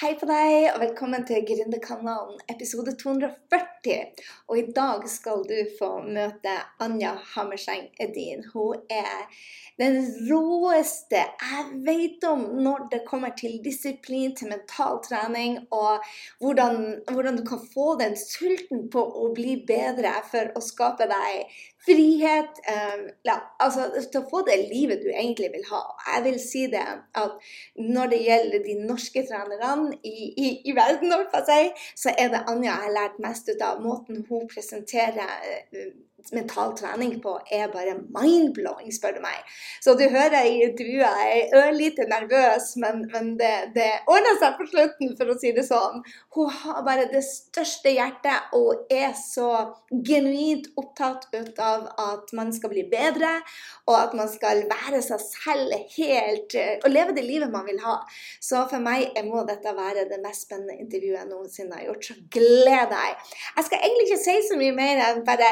Hei på deg, og velkommen til Gründerkanalen episode 240. Og i dag skal du få møte Anja Hammerseng Edin. Hun er den råeste jeg vet om når det kommer til disiplin, til mental trening, og hvordan, hvordan du kan få den sulten på å bli bedre for å skape deg frihet eh, ja, altså til å få det livet du egentlig vil ha. Jeg vil si det at når det gjelder de norske trenerne i, i, i verden, så er det Anja jeg har lært mest ut av. Måten hun presenterer uh, mental trening på, er bare mind-blowing, spør du meg. Så du hører i intervjuet jeg er ørlite nervøs, men, men det, det ordner seg på slutten, for å si det sånn. Hun har bare det største hjertet og er så genuint opptatt ut av at man skal bli bedre, og at man skal være seg selv helt eh, Og leve det livet man vil ha. Så for meg må dette være det mest spennende intervjuet jeg noensinne har gjort. Så gled deg. Jeg skal egentlig ikke si så mye mer enn bare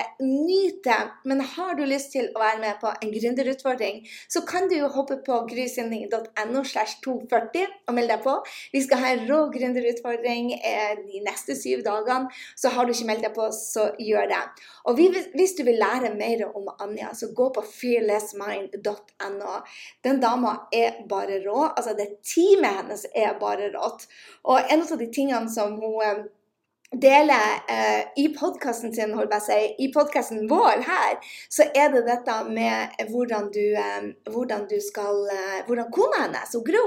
nyte, men har du lyst til å være med på en gründerutfordring, så kan du jo hoppe på grysynding.no slash 240 og melde deg på. Vi skal ha en rå gründerutfordring eh, de neste syv dagene. Så har du ikke meldt deg på, så gjør det. Og hvis du vil lære mer om Anja, så gå på fearlessmind.no. Den dama er bare rå. Altså, det teamet hennes er bare rått. Og en av de tingene som hun eh, deler eh, i podkasten sin, holdt jeg si, i podkasten vår her, så er det dette med hvordan du, eh, hvordan du skal eh, Hvordan kona hennes, og Gro,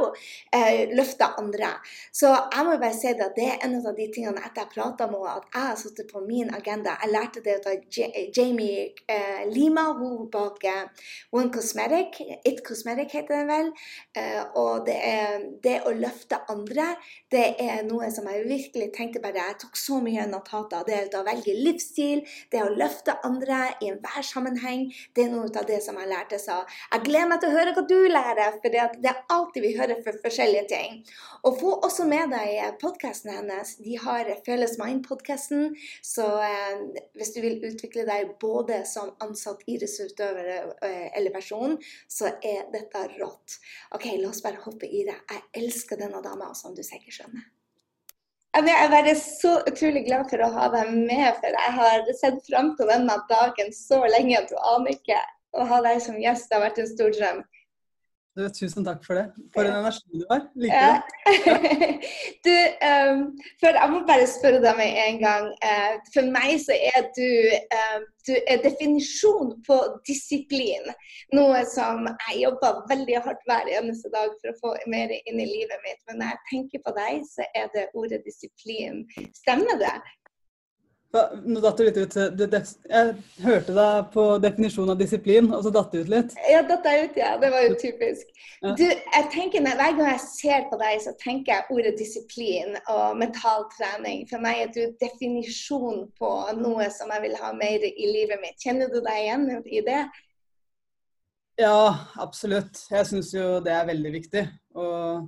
eh, løfter andre. Så jeg må bare si det at det er en av de tingene etter jeg prata med henne, at jeg har satt på min agenda. Jeg lærte det av Jamie eh, Lima, hun bak eh, One Cosmetic. It Cosmetic heter den vel. og det, er, det å løfte andre, det er noe som jeg virkelig tenkte bare Jeg tok så så mye notater. Det er å velge livsstil, det å løfte andre i enhver sammenheng. Det er noe av det som jeg lærte. Så jeg gleder meg til å høre hva du lærer, for det er alltid vi hører for forskjellige ting. Og få også med deg podkasten hennes. De har Fearless Mind-podkasten. Så eh, hvis du vil utvikle deg både som ansatt idrettsutøver eh, eller person, så er dette rått. OK, la oss bare hoppe i det. Jeg elsker denne dama, som du sikkert skjønner. Jeg er bare så utrolig glad for å ha deg med, for jeg har sett fram til denne dagen så lenge at du aner ikke. Å ha deg som gjest har vært en stor drøm. Du, tusen takk for det. For en energi du har. Liker det. du, um, for jeg må bare spørre deg med en gang. Uh, for meg så er du, uh, du er definisjon på disiplin. Noe som jeg jobber veldig hardt hver eneste dag for å få mer inn i livet mitt. Men når jeg tenker på deg, så er det ordet disiplin. Stemmer det? Nå datt det litt ut. Jeg hørte deg på definisjonen av disiplin, og så datt det ut litt. Ja, datt jeg ut, ja. Det var jo typisk. Ja. Du, jeg tenker, Hver gang jeg ser på deg, så tenker jeg ordet disiplin og mental trening. For meg er du definisjon på noe som jeg vil ha mer i livet mitt. Kjenner du deg igjen i det? Ja, absolutt. Jeg syns jo det er veldig viktig. Og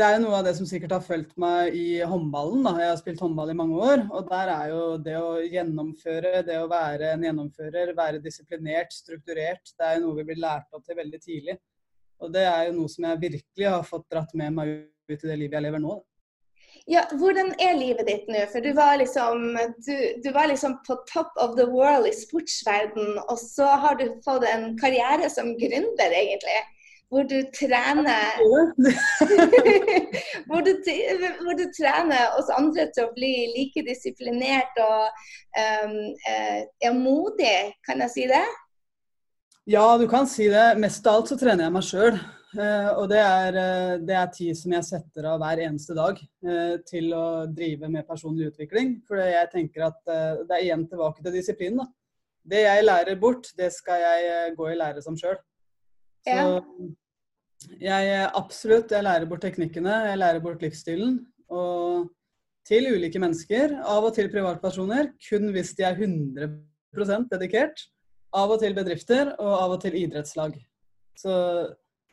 det er jo noe av det som sikkert har fulgt meg i håndballen. Da. Jeg har spilt håndball i mange år. Og der er jo det å gjennomføre, det å være en gjennomfører, være disiplinert, strukturert, det er jo noe vi blir lært opp til veldig tidlig. Og det er jo noe som jeg virkelig har fått dratt med meg ut i det livet jeg lever nå. Ja, Hvordan er livet ditt nå? For du var, liksom, du, du var liksom på top of the world i sportsverden, og så har du fått en karriere som gründer, egentlig hvor du trener hvor, du, hvor, du, trener oss andre til å bli like disiplinert og um, uh, modig, kan jeg si det? Ja, du kan si det. Mest av alt så trener jeg meg sjøl. Uh, eh, og det er, uh, det er, tid som jeg setter av hver eneste dag til å drive med personlig utvikling. For jeg tenker at det er igjen tilbake til disiplinen. Da. Det jeg lærer bort, det skal jeg gå i lære som sjøl. Så ja. Jeg absolutt, jeg lærer bort teknikkene, jeg lærer bort livsstilen. Og til ulike mennesker, av og til privatpersoner, kun hvis de er 100% dedikert. Av og til bedrifter, og av og til idrettslag. Så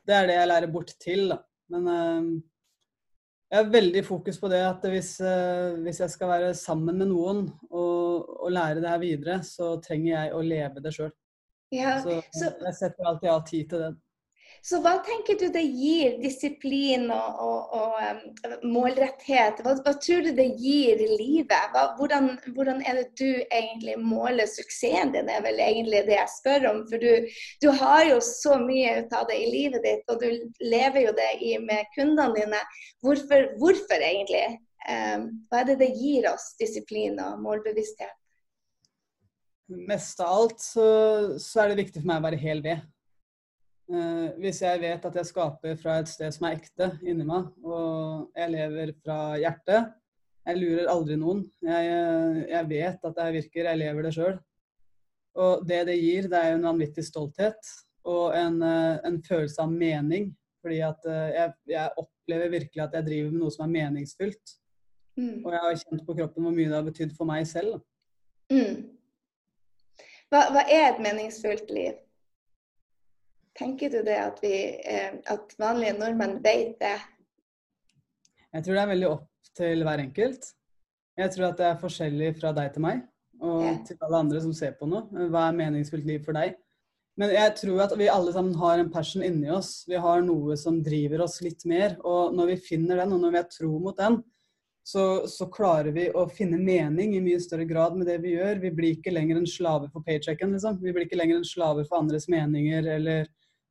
det er det jeg lærer bort til, da. Men øh, jeg har veldig fokus på det at hvis, øh, hvis jeg skal være sammen med noen og, og, lære det her videre, så trenger jeg å leve det sjøl. Ja, så, så jeg setter alltid av tid til det. Så hva tenker du det gir disiplin og, og, og um, målretthet? Hva, hva, tror du det gir livet? Hva, hvordan, hvordan, er det du egentlig måler suksessen din, er vel egentlig det jeg spør om. For du, du har jo så mye ut av det i livet ditt, og du lever jo det i, med kundene dine. Hvorfor, hvorfor egentlig? Um, hva er det det gir oss, disiplin og målbevissthet? Mest av alt så, så er det viktig for meg å være hel ved. Uh, hvis jeg vet at jeg skaper fra et sted som er ekte inni meg, og jeg lever fra hjertet Jeg lurer aldri noen. Jeg, jeg vet at det virker, jeg lever det sjøl. Og det det gir, det er jo en vanvittig stolthet og en, uh, en følelse av mening. Fordi at jeg, jeg, opplever virkelig at jeg driver med noe som er meningsfylt. Mm. Og jeg har kjent på kroppen hvor mye det har betydd for meg selv. Mm. Hva, hva er et meningsfullt liv? Tenker du det at, vi, eh, at vanlige nordmenn vet det? Jeg tror det er veldig opp til hver enkelt. Jeg tror at det er forskjellig fra deg til meg og ja. til alle andre som ser på noe. Hva er meningsfullt liv for deg? Men jeg tror at vi alle sammen har en passion inni oss. Vi har noe som driver oss litt mer. Og når vi finner den, og når vi har tro mot den, så, så, klarer vi å finne mening i mye større grad med det vi gjør. Vi blir ikke lenger en slave for paychecken, liksom. Vi blir ikke lenger en slave for andres meninger eller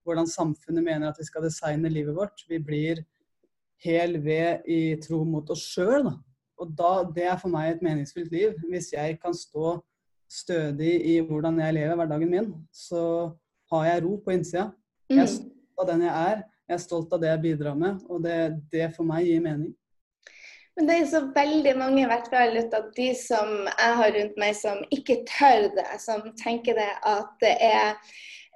hvordan samfunnet mener at vi skal designe livet vårt. Vi blir hel ved i tro mot oss sjøl. Og da, det er for meg et meningsfylt liv. Hvis jeg kan stå stødig i hvordan jeg lever hverdagen min, så har jeg ro på innsida. Jeg er mm. stolt av den jeg er. Jeg er stolt av det jeg bidrar med, og det, det for meg gir mening. Men det er så veldig mange, i hvert fall ut av de som jeg har rundt meg, som ikke tør det. Som tenker det at det er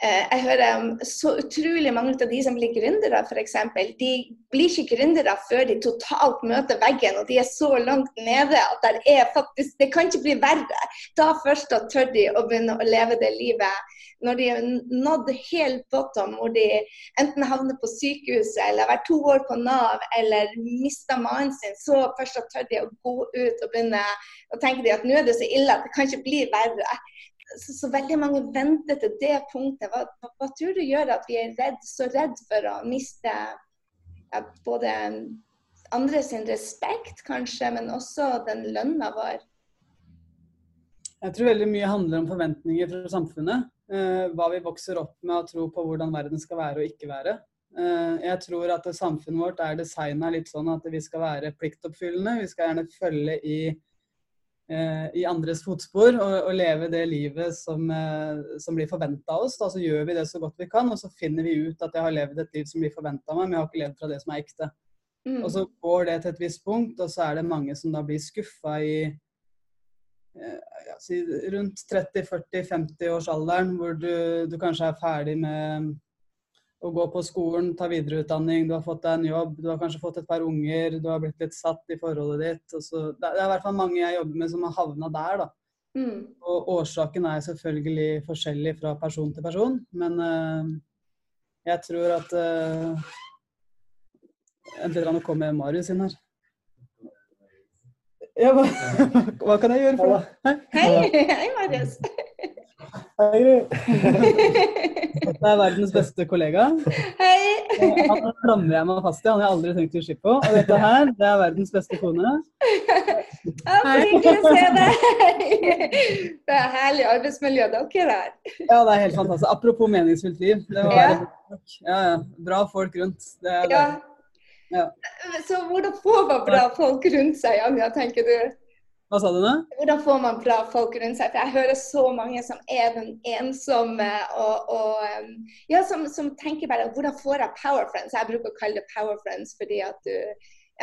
jeg hører så utrolig mange av de som blir gründere, f.eks. De blir ikke gründere før de totalt møter veggen, og de er så langt nede at det faktisk Det kan ikke bli verre. Da først da tør de å begynne å leve det livet. Når de har nådd helt bottom, hvor de enten havner på sykehuset eller har vært to år på Nav eller mista mannen sin, så først da tør de å gå ut og begynne å tenke at nå er det så ille at det kan ikke bli verre så, så, veldig mange venter til det punktet. Hva, hva, hva, tror du gjør at vi er redd, så redd for å miste ja, både andre sin respekt, kanskje, men også den lønna vår? Jeg tror veldig mye handler om forventninger fra samfunnet. Eh, hva vi vokser opp med å tro på hvordan verden skal være og ikke være. Eh, jeg tror at samfunnet vårt er designa litt sånn at vi skal være pliktoppfyllende. Vi skal gjerne følge i i andres fotspor og, og, leve det livet som, eh, som blir forventa av oss. Da. Så gjør vi det så godt vi kan, og så finner vi ut at jeg har levd et liv som blir forventa av meg, men jeg har ikke levd fra det som er ekte. Mm. Og så går det til et visst punkt, og så er det mange som da blir skuffa i eh, ja, si, rundt 30-40-50-årsalderen, hvor du, du kanskje er ferdig med å gå på skolen, ta videreutdanning, du har fått deg en jobb, du har kanskje fått et par unger, du har blitt litt satt i forholdet ditt. Så, det er i hvert fall mange jeg jobber med som har havna der, da. Mm. Og årsaken er selvfølgelig forskjellig fra person til person, men uh, jeg tror at uh, Vent litt, nå kommer Marius inn her. Ja, hva, hva, kan jeg gjøre for deg? Hei, hei Marius. Hei. Dette er verdens beste kollega. Hei. Han klamrer jeg meg fast i, han har jeg aldri tenkt å slippe på. Og dette her, det er verdens beste kone. Ja, så hyggelig å se deg. Det er herlig arbeidsmiljø dere har. Ja, det er helt fantastisk. Apropos meningsfullt liv. Det var ja. ja, ja. Bra folk rundt. Det er det. Ja. Så hvordan får man bra folk rundt seg, Anja, tenker du? Hva sa du nå? Hvordan får man bra folk rundt seg? For jeg hører så mange som er den ensomme og, og ja, som, som, tenker bare hvordan får jeg power friends? Jeg bruker å kalle det power friends fordi at du,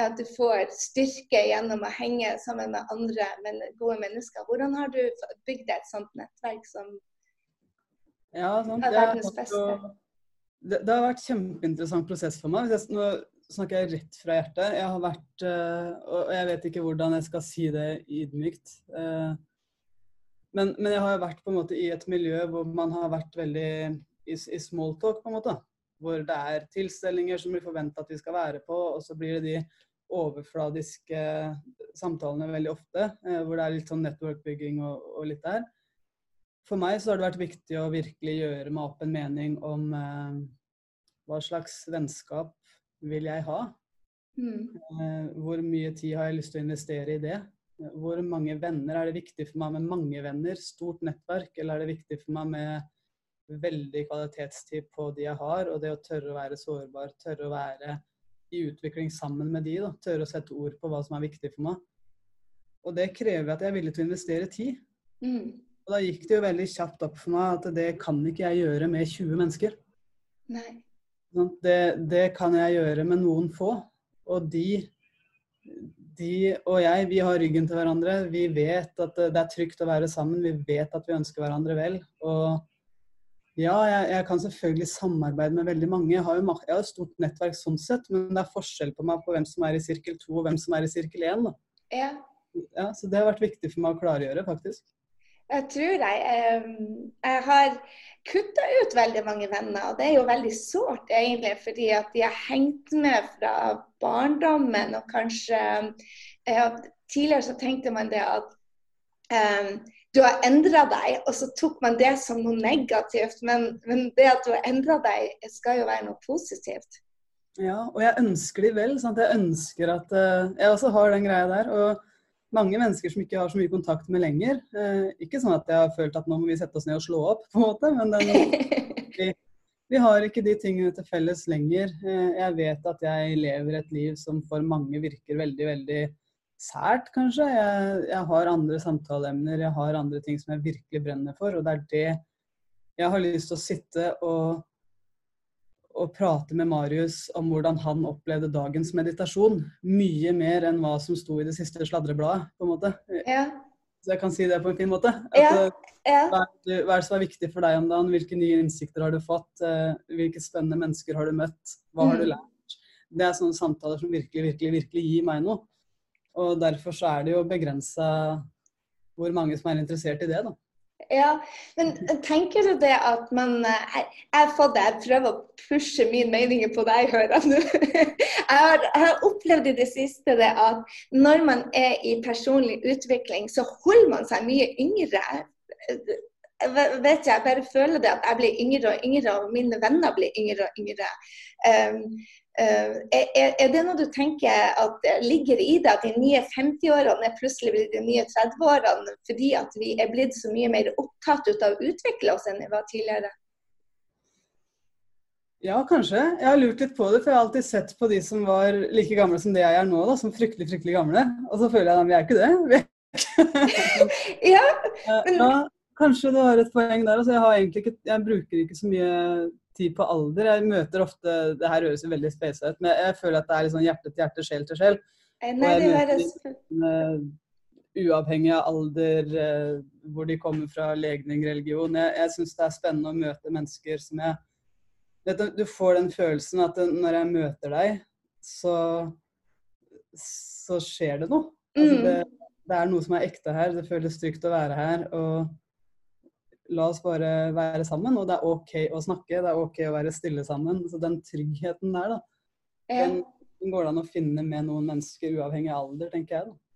at du får styrke gjennom å henge sammen med andre men gode mennesker. Hvordan har du bygd et sånt nettverk som ja, sant. er verdens beste? Det, det, har vært kjempeinteressant prosess for meg. Hvis jeg, snakker jeg rett fra hjertet. Jeg har vært eh, Og jeg vet ikke hvordan jeg skal si det ydmykt. Eh, men, men jeg har vært på en måte i et miljø hvor man har vært veldig i, i smalltalk, på en måte. Hvor det er tilstelninger som blir forventa at vi skal være på, og så blir det de overfladiske samtalene veldig ofte. Eh, hvor det er litt sånn network-bygging og, og, litt der. For meg så har det vært viktig å virkelig gjøre meg opp en mening om hva slags vennskap vil jeg ha? Mm. Eh, hvor mye tid har jeg lyst til å investere i det? Hvor mange venner er det viktig for meg med mange venner, stort nettverk, eller er det viktig for meg med veldig kvalitetstid på de jeg har, og det å tørre å være sårbar, tørre å være i utvikling sammen med de, da. tørre å sette ord på hva som er viktig for meg. Og det krever at jeg er villig til å investere tid. Mm. Og da gikk det jo veldig kjapt opp for meg at det kan ikke jeg gjøre med 20 mennesker. Nei. Sånn, Det, det kan jeg gjøre med noen få. Og de, de og jeg, vi har ryggen til hverandre. Vi vet at det er trygt å være sammen. Vi vet at vi ønsker hverandre vel. Og ja, jeg, jeg kan selvfølgelig samarbeide med veldig mange. Jeg har jo jeg har et stort nettverk sånn sett, men det er forskjell på meg på hvem som er i sirkel 2 og hvem som er i sirkel 1. Da. Ja. Ja, så det har vært viktig for meg å klargjøre, faktisk. Jeg tror jeg Jeg har kutta ut veldig mange venner, og det er jo veldig sårt egentlig, fordi at de har hengt med fra barndommen, og kanskje eh, Tidligere så tenkte man det at um, du har endra deg, og så tok man det som noe negativt. Men, men det at du har endra deg, skal jo være noe positivt. Ja, og jeg ønsker de vel. Sant? Jeg ønsker at eh, jeg også har den greia der. Og mange mennesker som ikke har så mye kontakt med lenger. Eh, ikke sånn at jeg har følt at nå må vi sette oss ned og slå opp, på en måte, men den, vi har ikke de tingene til felles lenger. Eh, jeg vet at jeg lever et liv som for mange virker veldig, veldig sært, kanskje. Jeg, jeg har andre samtaleemner, jeg har andre ting som jeg virkelig brenner for, og det er det jeg har lyst til å sitte og og prate med Marius om hvordan han opplevde dagens meditasjon. Mye mer enn hva som sto i det siste sladrebladet, på en måte. Ja. Så jeg kan si det på en fin måte. At, Ja. eh, ja. er hva er det som er viktig for deg om dagen? Hvilke nye innsikter har du fått? Eh, hvilke spennende mennesker har du møtt? Hva har du Mm. lært? Det er sånne samtaler som virkelig, virkelig, virkelig gir meg noe. Og derfor så er det jo begrensa hvor mange som er interessert i det, da. Ja, men tenker du det at man eh, Jeg jeg jeg prøver å pushe mine meninger på deg, hører jeg nå. Jeg har, jeg har opplevd i det siste det at når man er i personlig utvikling, så holder man seg mye yngre. Vet jeg, bare føler det at jeg blir yngre og yngre, og mine venner blir yngre og yngre. Um, uh, er, er- det noe du tenker at ligger i det, at de nye 50-årene er plutselig blitt de nye 30-årene fordi at vi er blitt så mye mer opptatt ut av å utvikle oss enn vi var tidligere? Ja, kanskje. Jeg har lurt litt på det, for jeg har alltid sett på de som var like gamle som det jeg er nå, da, som fryktelig, fryktelig gamle. Og så føler jeg at vi er ikke det. Vi Ja, men, Ja, kanskje du har et poeng der. Altså, jeg, har ikke, jeg bruker ikke så mye tid på alder. Jeg møter ofte Det her høres jo veldig spesa ut, men jeg føler at det er sånn hjerte til hjerte, sjel til sjel. nei, det høres Eh, uavhengig av alder, eh, hvor de kommer fra, legning, religion. Jeg, jeg syns det er spennende å møte mennesker som jeg vet, du- Du får den følelsen at når jeg møter deg, så, så skjer det noe. Altså, Mm. det, det er noe som er ekte her. Det føles trygt å være her. og La oss bare være sammen. Og det er OK å snakke, det er OK å være stille sammen. Så den tryggheten der, da, den, den går det an å finne med noen mennesker uavhengig av alder, tenker jeg. da.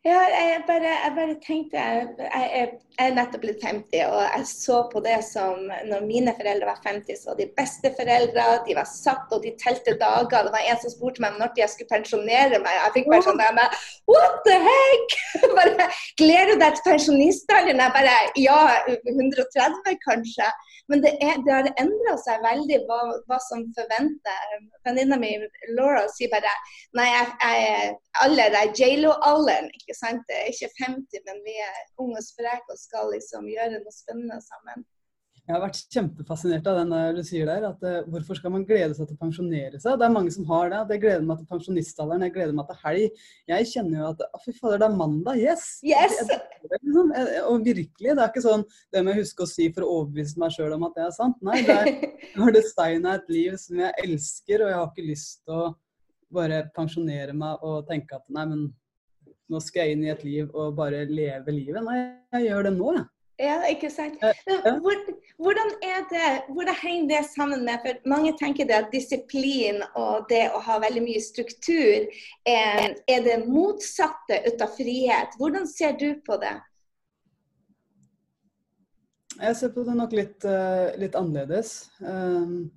Ja, jeg bare, jeg bare tenkte jeg, er nettopp blitt 50, og jeg så på det som når mine foreldre var 50, så de beste foreldre, de var satt og de telte dager. Det var en som spurte meg når jeg skulle pensjonere meg. Jeg fikk bare sånn der med, What the heck? bare, Gleder du deg til pensjonistalderen? Jeg bare Ja, 130 kanskje. Men det, er, det har endra seg veldig hva, hva som forventer. Venninna mi Laura sier bare Nei, jeg, jeg er alder er J.Lo-alderen, ikke sant. Det er ikke 50, men vi er unge og spreke og skal liksom gjøre noe spennende sammen. Jeg har vært kjempefascinert av den der du sier der, at uh, hvorfor skal man glede seg til å pensjonere seg? Det er mange som har det. Jeg gleder meg til pensjonistalderen, jeg gleder meg til helg. Jeg kjenner jo at å, fy fader, det er mandag. Yes! Yes! Jeg- jeg- liksom, jeg- Og virkelig, det er ikke sånn det må jeg huske å si for å overbevise meg sjøl om at det er sant. Nei, det er, jeg har designa et liv som jeg elsker, og jeg har ikke lyst til å bare pensjonere meg og tenke at nei, men nå skal jeg inn i et liv og bare leve livet. Nei, jeg gjør det nå, jeg. Ja, ikke sant. Hvordan er det, hvordan henger det sammen med For mange tenker det at disiplin og det å ha veldig mye struktur er, er det motsatte ut av frihet. Hvordan ser du på det? Jeg ser på det nok litt, eh, litt annerledes. Um,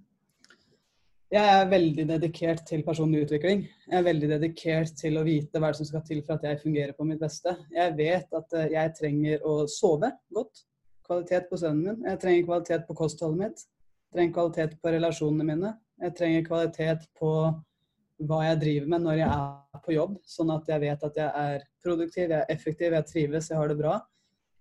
Jeg er veldig dedikert til personlig utvikling. Jeg er veldig dedikert til å vite hva som skal til for at jeg fungerer på mitt beste. Jeg vet at eh, jeg trenger å sove godt. Kvalitet på søvnen min. Jeg trenger kvalitet på kostholdet mitt. Jeg trenger kvalitet på relasjonene mine. Jeg trenger kvalitet på hva jeg driver med når jeg er på jobb, sånn at jeg vet at jeg er produktiv, jeg er effektiv, jeg trives, jeg har det bra.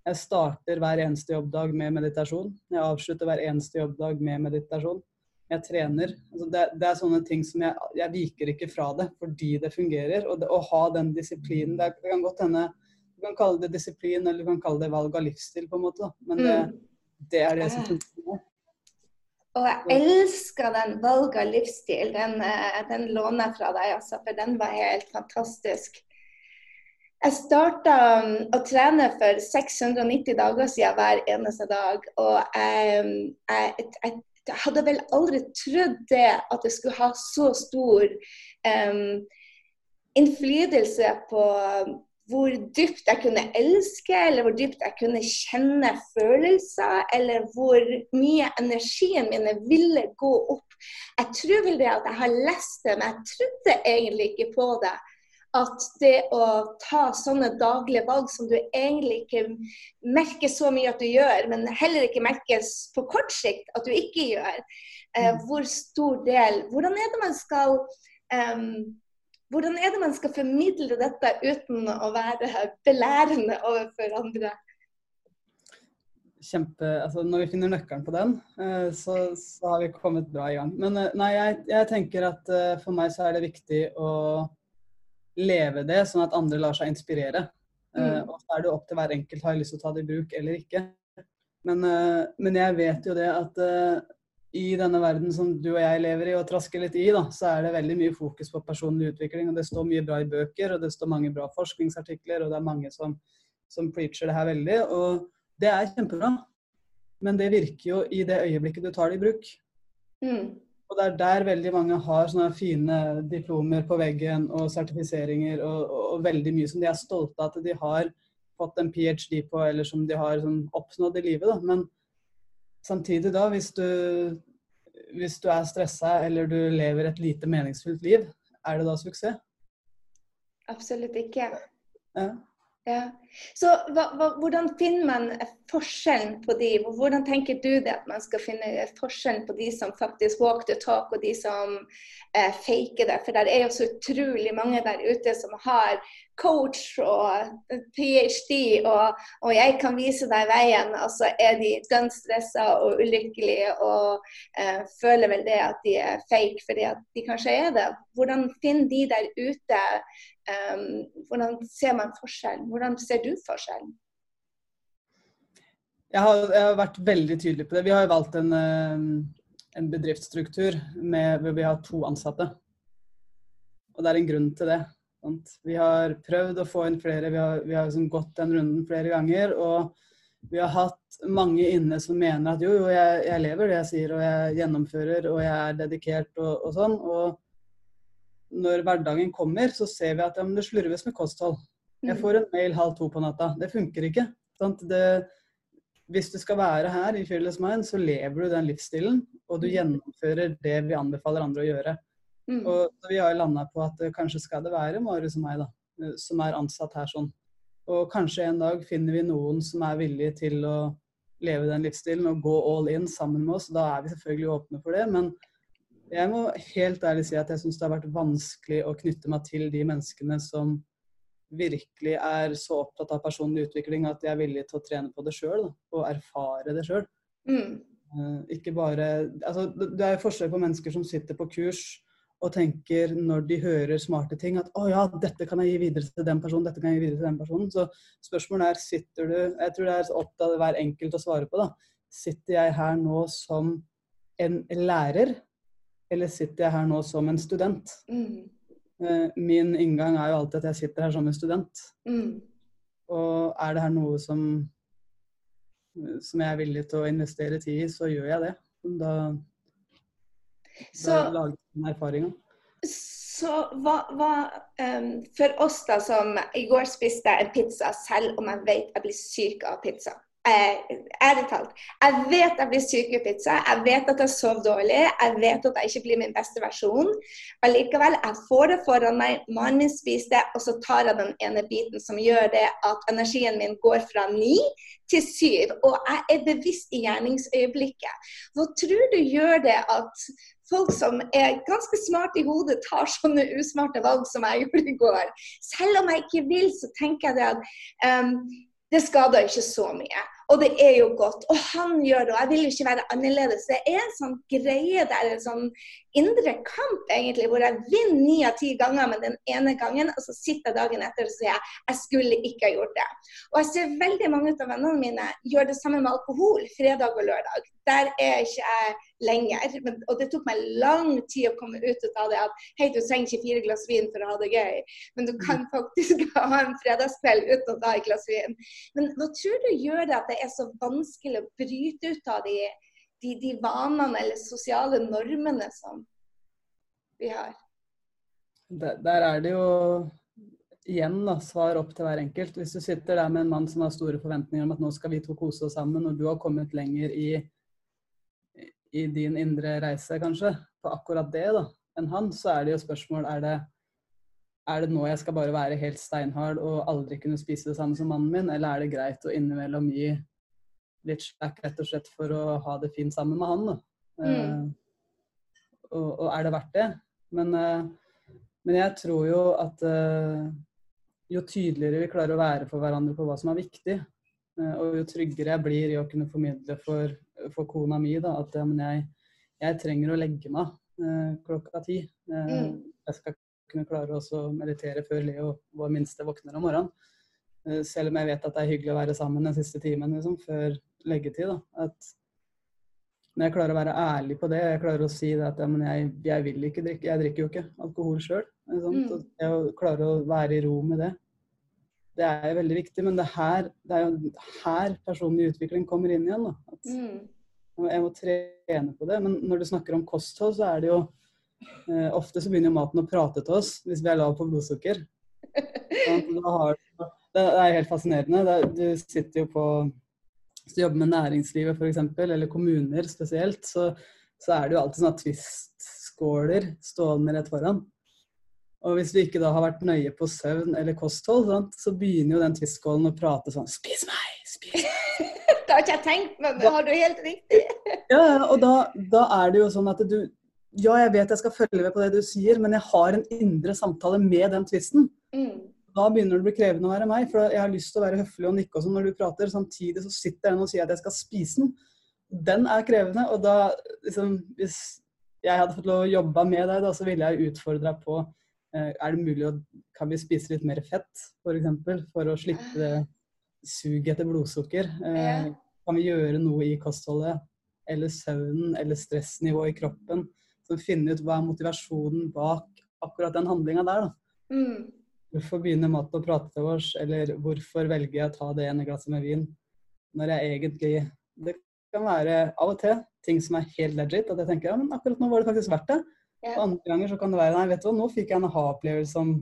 Jeg starter hver eneste jobbdag med meditasjon. Jeg avslutter hver eneste jobbdag med meditasjon jeg trener. Altså det, det, er sånne ting som jeg, jeg viker ikke fra det fordi det fungerer. Og det, å ha den disiplinen det, det, kan godt hende Du kan kalle det disiplin eller du kan kalle det valg av livsstil, på en måte. Men det, mm. det er det som fungerer. Og jeg elsker den valg av livsstil. Den, eh, den låner jeg fra deg, altså, for den var helt fantastisk. Jeg starta um, å trene for 690 dager siden hver eneste dag. Og jeg, jeg, jeg, jeg hadde vel aldri trodd det at det skulle ha så stor um, innflytelse på hvor dypt jeg kunne elske, eller hvor dypt jeg kunne kjenne følelser, eller hvor mye energien mine ville gå opp. Jeg tror vel det at jeg har lest det, men jeg trodde egentlig ikke på det at det å ta sånne daglige valg som du egentlig ikke merker så mye at du gjør, men heller ikke merkes på kort sikt at du ikke gjør, eh, mm. hvor stor del Hvordan er det man skal um, hvordan er det man skal formidle dette uten å være belærende overfor andre? Kjempe, altså Når vi finner nøkkelen på den, eh, så, så har vi kommet bra i gang. Men eh, nei, jeg, jeg tenker at for meg så er det viktig å leve det, sånn at andre lar seg inspirere. Eh, mm. og så er det opp til hver enkelt har jeg lyst til å ta det i bruk eller ikke. Men, uh, men jeg vet jo det at uh, i denne verden som du og jeg lever i og trasker litt i, da, så er det veldig mye fokus på personlig utvikling. og Det står mye bra i bøker, og det står mange bra forskningsartikler, og det er mange som, som preacher det her veldig. Og det er kjempebra. Men det virker jo i det øyeblikket du tar det i bruk. Mm. Og det er der veldig mange har sånne fine diplomer på veggen og sertifiseringer og, og, og, veldig mye som de er stolte av at de har fått en ph.d. på, eller som de har sånn, oppnådd i livet. Da. Men samtidig, da, hvis du, hvis du er stressa eller du lever et lite meningsfullt liv, er det da suksess? Absolutt ikke. Ja. Ja. Så hva, hva, hvordan finner man forskjellen på de? Hvordan tenker du det at man skal finne forskjellen på de som faktisk walk the talk, og de som eh, faker det? For det er jo så utrolig mange der ute som har coach og ph.d., og, og, jeg kan vise deg veien. Og så er de dønn stressa og ulykkelige og eh, føler vel det at de er fake fordi at de kanskje er det. Hvordan finner de der ute Um, hvordan ser man forskjellen? Hvordan ser du forskjellen? Jeg har, jeg har, vært veldig tydelig på det. Vi har valgt en, en bedriftsstruktur med, hvor vi har to ansatte. Og det er en grunn til det. Sant? Vi har prøvd å få inn flere, vi har, vi har liksom gått den runden flere ganger. Og vi har hatt mange inne som mener at jo, jo, jeg, jeg lever det jeg sier, og jeg gjennomfører, og jeg er dedikert og, og sånn. Og når hverdagen kommer, så ser vi at ja, det slurves med kosthold. Jeg får en mail halv to på natta. Det funker ikke. Det, hvis du skal være her i Fearless Mind, så lever du den livsstilen, og du mm. gjennomfører det vi anbefaler andre å gjøre. Mm. Og Vi har landa på at eh, kanskje skal det være Marius og meg, da, eh, som er ansatt her sånn. Og kanskje en dag finner vi noen som er villige til å leve den livsstilen og gå all in sammen med oss. Da er vi selvfølgelig åpne for det. men jeg må helt ærlig si at jeg syns det har vært vanskelig å knytte meg til de menneskene som virkelig er så opptatt av personlig utvikling at de er villige til å trene på det sjøl og erfare det sjøl. Mm. Uh, ikke bare altså, Det er forskjell på mennesker som sitter på kurs og tenker når de hører smarte ting at å ja, dette kan jeg gi videre til den personen, dette kan jeg gi videre til den personen. Så spørsmålet er sitter du Jeg tror det er opp til hver enkelt å svare på. da. Sitter jeg her nå som en lærer eller sitter jeg her nå som en student? Mm. Eh, min inngang er jo alltid at jeg sitter her som en student. Mm. Og er det her noe som, som jeg er villig til å investere tid i, så gjør jeg det. Da, så, da lager jeg den erfaringa. Så hva, hva um, For oss da som i går spiste en pizza, selv om jeg vet jeg blir syk av pizza. Eh, ærlig talt. Jeg vet jeg blir syk i pizza, jeg vet at jeg sover dårlig, jeg vet at jeg ikke blir min beste versjon. Allikevel, jeg får det foran meg, mannen min spiser det, og så tar jeg den ene biten som gjør det at energien min går fra ni til syv. Og jeg er bevisst i gjerningsøyeblikket. Hva tror du gjør det at folk som er ganske smarte i hodet, tar sånne usmarte valg som jeg gjorde i går. Selv om jeg ikke vil, så tenker jeg det at um, det skader ikke så mye. Og det er jo godt. Og han gjør det, og jeg vil jo ikke være annerledes. Det er en sånn greie der, en sånn indre kamp, egentlig, hvor jeg vinner ni av ti ganger med den ene gangen, og så sitter jeg dagen etter og sier jeg skulle ikke ha gjort det. Og jeg ser veldig mange av vennene mine gjør det samme med alkohol fredag og lørdag. Der er ikke jeg lenger. Men, og det tok meg lang tid å komme ut av det at hei, du trenger ikke fire glass vin for å ha det gøy, men du kan faktisk ha en fredagskveld uten å ta et glass vin. Men hva tror du gjør det at det er så vanskelig å bryte ut av de de, de vanene eller sosiale normene som vi har. Der, der er det jo igjen da, svar opp til hver enkelt. Hvis du sitter der med en mann som har store forventninger om at nå skal vi to kose oss sammen, og du har kommet lenger i, i din indre reise, kanskje, på akkurat det da, enn han, så er det jo spørsmål er det, er det nå jeg skal bare være helt steinhard og aldri kunne spise det samme som mannen min, eller er det greit å innimellom gi litt slack rett og slett for å ha det fint sammen med han. Mm. Uh, og, og, er det verdt det? Men, uh, men jeg tror jo at uh, jo tydeligere vi klarer å være for hverandre på hva som er viktig, og jo tryggere jeg blir i å kunne formidle for, for kona mi da, at jeg, jeg, trenger å legge meg klokka ti. Mm. Jeg skal kunne klare å meditere før Leo, vår minste, våkner om morgenen. Selv om jeg vet at det er hyggelig å være sammen den siste timen liksom, før, leggetid. Da. At når jeg klarer å være ærlig på det, jeg klarer å si at ja, jeg, jeg, vil ikke drikke, jeg drikker jo ikke alkohol sjøl. Mm. Jeg klarer å være i ro med det. Det er veldig viktig, men det, her, det er jo her personlig utvikling kommer inn igjen. Da. At mm. Jeg må trene på det. Men når du snakker om kosthold, så er det jo eh, Ofte så begynner jo maten å prate til oss hvis vi er lav på blodsukker. Sånn, har, det er helt fascinerende. du sitter jo på hvis du jobber med næringslivet f.eks., eller kommuner spesielt, så, så, er det jo alltid sånne twist-skåler stående rett foran. Og hvis du ikke da har vært nøye på søvn eller kosthold, sant, så begynner jo den twist-skålen å prate sånn Spis meg! Spis meg! det har ikke jeg tenkt, men det har du helt riktig. ja, og da, da, er det jo sånn at du Ja, jeg vet jeg skal følge med på det du sier, men jeg har en indre samtale med den tvisten. Mm da begynner det å bli krevende å være meg. For jeg har lyst til å være høflig og nikke og sånn når du prater. Samtidig så sitter jeg og sier at jeg skal spise den. Den er krevende. Og da, liksom, hvis jeg hadde fått lov å jobbe med deg, da, så ville jeg utfordre deg på Er det mulig å Kan vi spise litt mer fett, f.eks. For, eksempel, for å slippe suget etter blodsukker? Eh, kan vi gjøre noe i kostholdet? Eller søvnen, eller stressnivået i kroppen? Så finne ut hva er motivasjonen bak akkurat den handlinga der. da. Mm. Hvorfor begynner maten å prate til oss, eller hvorfor velger jeg å ta det ene glasset med vin når jeg egentlig Det kan være av og til ting som er helt legit, at jeg tenker ja, men akkurat nå var det faktisk verdt det. Ja. Andre ganger så kan det være nei, vet du hva, nå fikk jeg en aha-opplevelse om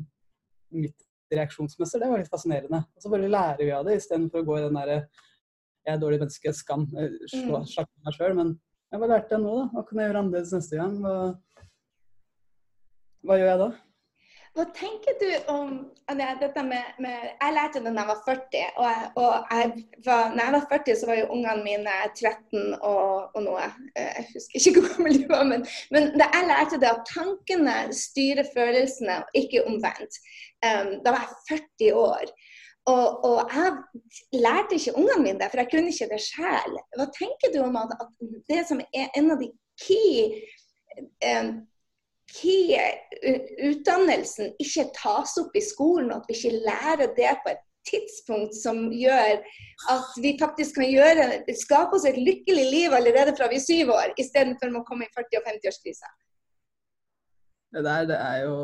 mitt reaksjonsmønster. Det var litt fascinerende. Og så bare lærer vi av det istedenfor å gå i den derre jeg er dårlig menneske, skam, eh, slå, mm. meg sjøl. Men jeg har lært det nå, da. Hva kan jeg gjøre annerledes neste gang? Hva, hva gjør jeg da? Hva tenker du om dette med, med Jeg lærte det da jeg var 40. Og, og jeg var, når jeg var 40, så var jo ungene mine 13 og, og noe. Eh, jeg husker ikke hvor gammel de var. Men, men da jeg lærte det at tankene styrer følelsene, og ikke omvendt. Um, da var jeg 40 år. Og, og, jeg lærte ikke ungene mine det, for jeg kunne ikke det sjøl. Hva tenker du om at, at, det som er en av de key um, utdannelsen ikke tas opp i skolen, og at vi ikke lærer det på et tidspunkt som gjør at vi faktisk kan gjøre, skape oss et lykkelig liv allerede fra vi er syv år, istedenfor å komme i 40- og 50-årskrisa. Det der, det er jo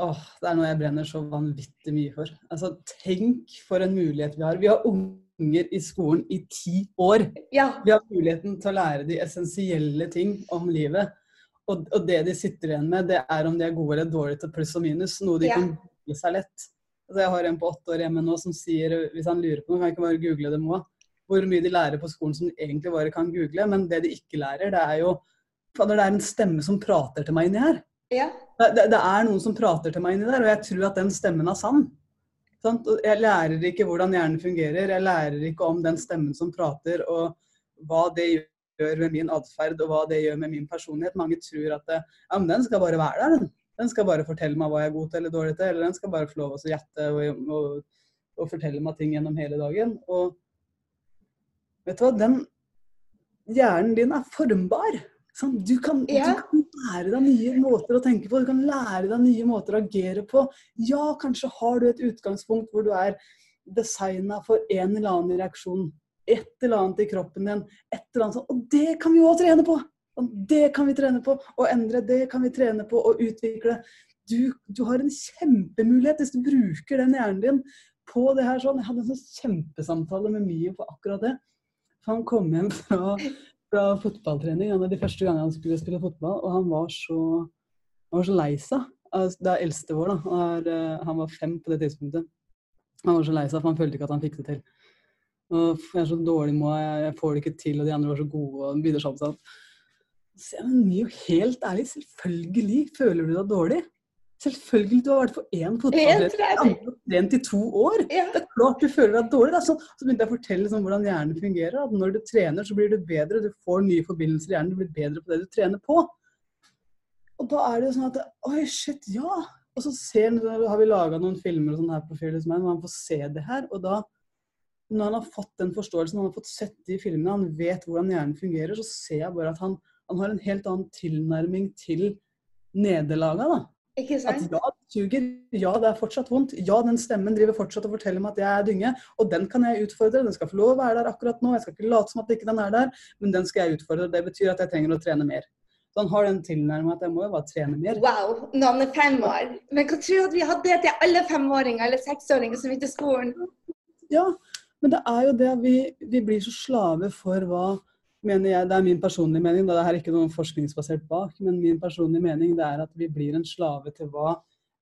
Åh, det er noe jeg brenner så vanvittig mye for. Altså, Tenk for en mulighet vi har. Vi har unger i skolen i ti år. Ja. Vi har muligheten til å lære de essensielle ting om livet. Og, og, det de sitter igjen med, det er om de er gode eller dårlige til pluss og minus. Noe de ja. kan google seg lett. Altså, jeg har en på åtte år hjemme nå som sier hvis han lurer på noe, kan jeg ikke bare google det, Moa. hvor mye de lærer på skolen som de egentlig bare kan google. Men det de ikke lærer, det er jo Fader, det er en stemme som prater til meg inni her. Ja. Det, det, det er noen som prater til meg inni der, og jeg tror at den stemmen er sann. Sant? Jeg lærer ikke hvordan hjernen fungerer, jeg lærer ikke om den stemmen som prater, og hva det gjør med min atferd, og hva det gjør med min personlighet. Mange tror at ja, men den skal bare være der, den. Den skal bare fortelle meg hva jeg er god til eller dårlig til, eller den skal bare få lov å gjette og, og, og, fortelle meg ting gjennom hele dagen. Og vet du hva, den hjernen din er formbar. Sånn, du, kan, Ja. du kan lære deg nye måter å tenke på, du kan lære deg nye måter å agere på. Ja, kanskje har du et utgangspunkt hvor du er designa for en eller annen reaksjon. Et eller annet i kroppen din. Et eller annet sånn, Og det kan vi også trene på! Og Det kan vi trene på. Å endre, det kan vi trene på. Å utvikle. Du, du har en kjempemulighet hvis du bruker den hjernen din på det her sånn. Jeg hadde en sånn kjempesamtale med Mio på akkurat det. For han kom hjem fra, fra fotballtrening en av de første gangene han skulle spille fotball, og han var så, han var så lei seg. Altså, Det er eldste vår, da. Eh, han var fem på det tidspunktet. Han var så lei seg, for han følte ikke at han fikk det til. Jeg er så dårlig med, jeg, får det ikke til, og de andre var så gode, og begynner sånn sånn. Så jeg er helt ærlig, selvfølgelig føler du deg dårlig. Selvfølgelig, du har vært på én En fotballtrening, trent i to år. Ja. Det er klart du føler deg dårlig. Så, så begynte jeg å fortelle sånn, hvordan hjernen fungerer. At når du trener, så blir du bedre. Du får nye forbindelser i hjernen. Du blir bedre på det du trener på. Og da er det jo sånn at Oi, shit, ja. Og så ser, har vi laga noen filmer og sånn her på Fearless Man, man får se det her. Og da, når han har fått den forståelsen, han har fått sett de filmene, han vet hvordan hjernen fungerer, så ser jeg bare at han, han har en helt annen tilnærming til nederlaga. da. Ikke At sant? ja, det suger. Ja, det er fortsatt vondt. Ja, den stemmen driver fortsatt og forteller meg at jeg er dynge. Og den kan jeg utfordre. Den skal få lov å være der akkurat nå. Jeg skal ikke late som at ikke den er der, men den skal jeg utfordre. Det betyr at jeg trenger å trene mer. Så han har den tilnærmingen at jeg må jo bare trene mer. Wow, når han er fem år. Men hva tror du at vi hadde det til alle femåringer eller seksåringer som gikk til skolen? Ja, men det er jo det vi, vi blir så slave for hva mener jeg, Det er min personlige mening, da det er ikke noe forskningsbasert bak, men min personlige mening det er at vi blir en slave til hva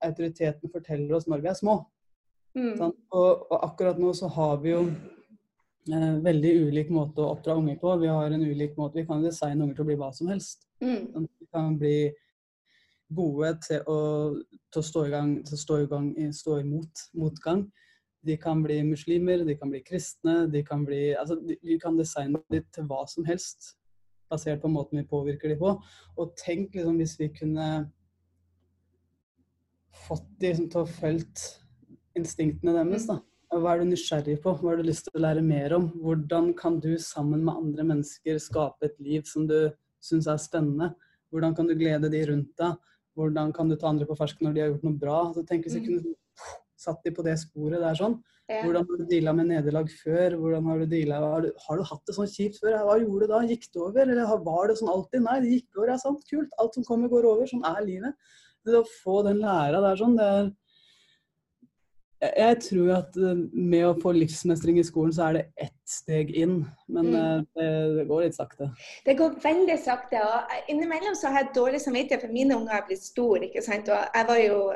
autoriteten forteller oss når vi er små. Mm. Sånn? Og, og akkurat nå så har vi jo eh, veldig ulik måte å oppdra unger på. Vi har en ulik måte, vi kan designe unger til å bli hva som helst. Mm. Sånn, Vi kan bli gode til å, til å stå i gang, til å stå i gang, stå imot motgang. De kan bli muslimer, de kan bli kristne, de kan bli Altså, de- vi kan designe dem til hva som helst, basert på måten vi påvirker dem på. Og tenk liksom hvis vi kunne fått de liksom, til å følge instinktene deres, da. Hva er du nysgjerrig på? Hva har du lyst til å lære mer om? Hvordan kan du sammen med andre mennesker skape et liv som du syns er spennende? Hvordan kan du glede de rundt deg? Hvordan kan du ta andre på fersken når de har gjort noe bra? Så tenk hvis vi Mm. kunne satt de på det sporet der sånn. Ja. Hvordan har du deala med nederlag før? Hvordan Har du deala har, du, har du hatt det sånn kjipt før? Hva gjorde du da? Gikk det over? Eller var det sånn alltid? Nei, det gikk over. Ja, sant. Kult. Alt som kommer, går over. Sånn er livet. Det å få den læra der sånn, det er jeg, tror at eh, med å få livsmestring i skolen, så er det ett steg inn. Men Mm. eh, det, det går litt sakte. Det går veldig sakte. og Innimellom så har jeg dårlig samvittighet, for mine unger har blitt store. ikke sant? Og jeg var jo,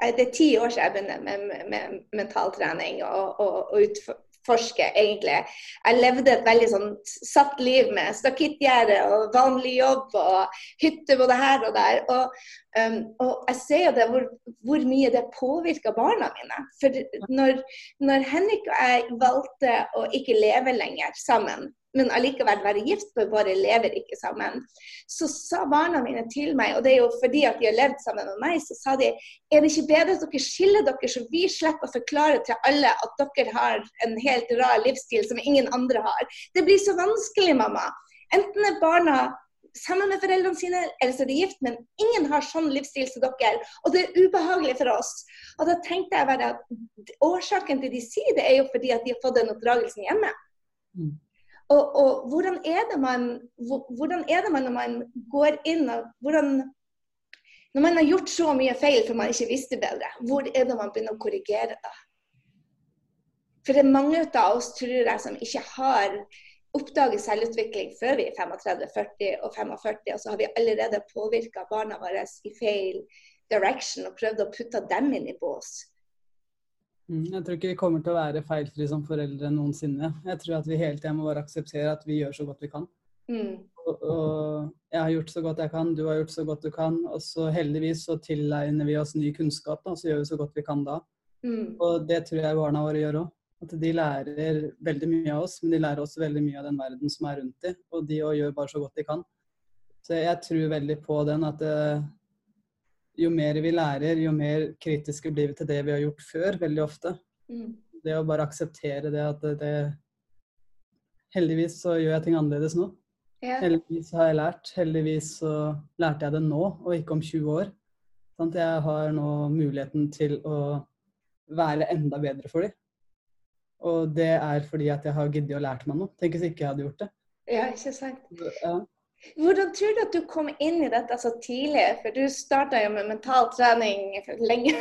Det er ti år siden jeg begynte med, med mentaltrening og, og, og utforske, egentlig. Jeg levde et veldig sånn satt liv med stakittgjerde og vanlig jobb og hytte både her og der. Og, um, og jeg ser jo det hvor, hvor mye det påvirker barna mine. For når, når Henrik og jeg valgte å ikke leve lenger sammen, men allikevel være gift, for bare lever ikke sammen. Så sa barna mine til meg, og det er jo fordi at de har levd sammen med meg, så sa de er det ikke bedre at dere skiller dere, så vi slipper å forklare til alle at dere har en helt rar livsstil som ingen andre har. Det blir så vanskelig, mamma. Enten er barna sammen med foreldrene sine, eller så er de gift, men ingen har sånn livsstil som dere. Og det er ubehagelig for oss. Og da tenkte jeg bare at årsaken til de sier det, er jo fordi at de har fått den oppdragelsen hjemme. Mm. Og, og hvordan, er det man, hvordan er det man når man går inn og hvordan, Når man har gjort så mye feil for man ikke visste bedre, hvor er det man begynner å korrigere da? For det er mange av oss, tror jeg, som ikke har oppdaget selvutvikling før vi er 35, 40 og 45, og så har vi allerede påvirka barna våre i feil direction og prøvd å putte dem inn i bås. Mm, jeg tror ikke vi kommer til å være feilfrie som foreldre noensinne. Jeg tror at vi hele tida må bare akseptere at vi gjør så godt vi kan. Mm. Og, og, jeg har gjort så godt jeg kan, du har gjort så godt du kan. Og så heldigvis så tilegner vi oss ny kunnskap, da, så gjør vi så godt vi kan da. Mm. Og det tror jeg barna våre gjør òg. At de lærer veldig mye av oss, men de lærer også veldig mye av den verden som er rundt dem. Og de òg gjør bare så godt de kan. Så jeg tror veldig på den at uh, jo mer vi lærer, jo mer kritiske blir vi til det vi har gjort før, veldig ofte. Mm. Det å bare akseptere det at det, Heldigvis så gjør jeg ting annerledes nå. Ja. Heldigvis har jeg lært. Heldigvis så lærte jeg det nå, og ikke om 20 år. Sånn at jeg har nå muligheten til å være enda bedre for dem. Og det er fordi at jeg har giddet å lært meg noe. Tenk hvis ikke jeg hadde gjort det. ja, ikke sant. Ja. Hvordan tror du at du kom inn i dette så tidlig? For du starta jo med mental trening lenge,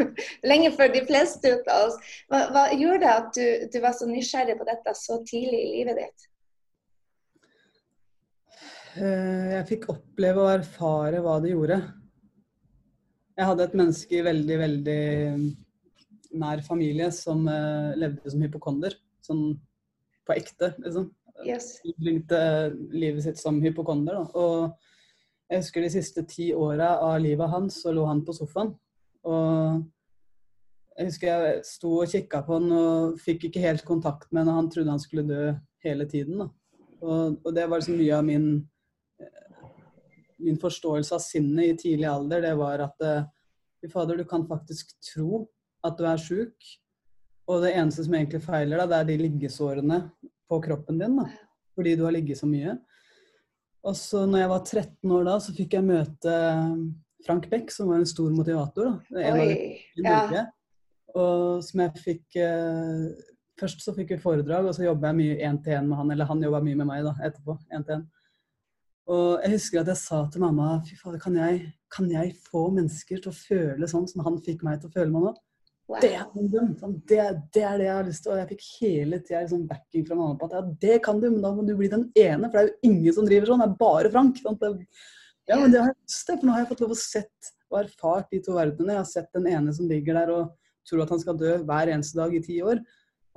lenge før de fleste av oss. Hva, hva gjorde at du, du, var så nysgjerrig på dette så tidlig i livet ditt? Eh, jeg fikk oppleve og erfare hva det gjorde. Jeg hadde et menneske i veldig, veldig nær familie som uh, levde som hypokonder. Sånn på ekte, liksom. Yes. Lengte livet sitt som hypokonder. Da. Og jeg husker de siste ti åra av livet hans, så lå han på sofaen. Og jeg husker jeg sto og kikka på han og fikk ikke helt kontakt med han. Han trodde han skulle dø hele tiden. Og, og det var liksom mye av min min forståelse av sinnet i tidlig alder, det var at fy fader, du kan faktisk tro at du er sjuk. Og det eneste som egentlig feiler deg, det er de liggesårene på kroppen din. da, Fordi du har ligget så mye. Og så når jeg var 13 år da, så fikk jeg møte Frank Beck, som var en stor motivator. da, en Oi, av de Norge. ja. Og som jeg fikk eh, Først så fikk vi foredrag, og så jobba jeg mye én-til-én med han. Eller han jobba mye med meg da, etterpå. En til en. Og jeg husker at jeg sa til mamma fy fader, kan jeg, kan jeg få mennesker til å føle sånn som han fikk meg til å føle meg nå? Wow. Det. Sånn, det, det er det jeg har lyst til. Og jeg fikk hele tida liksom backing fra mamma på at ja, det kan du, men da må du bli den ene. For det er jo ingen som driver sånn, det er bare Frank. Sånn, det, ja, men det har jeg lyst til, for nå har jeg fått lov å sett og erfart de to verdenene. Jeg har sett den ene som ligger der og tror at han skal dø hver eneste dag i ti år.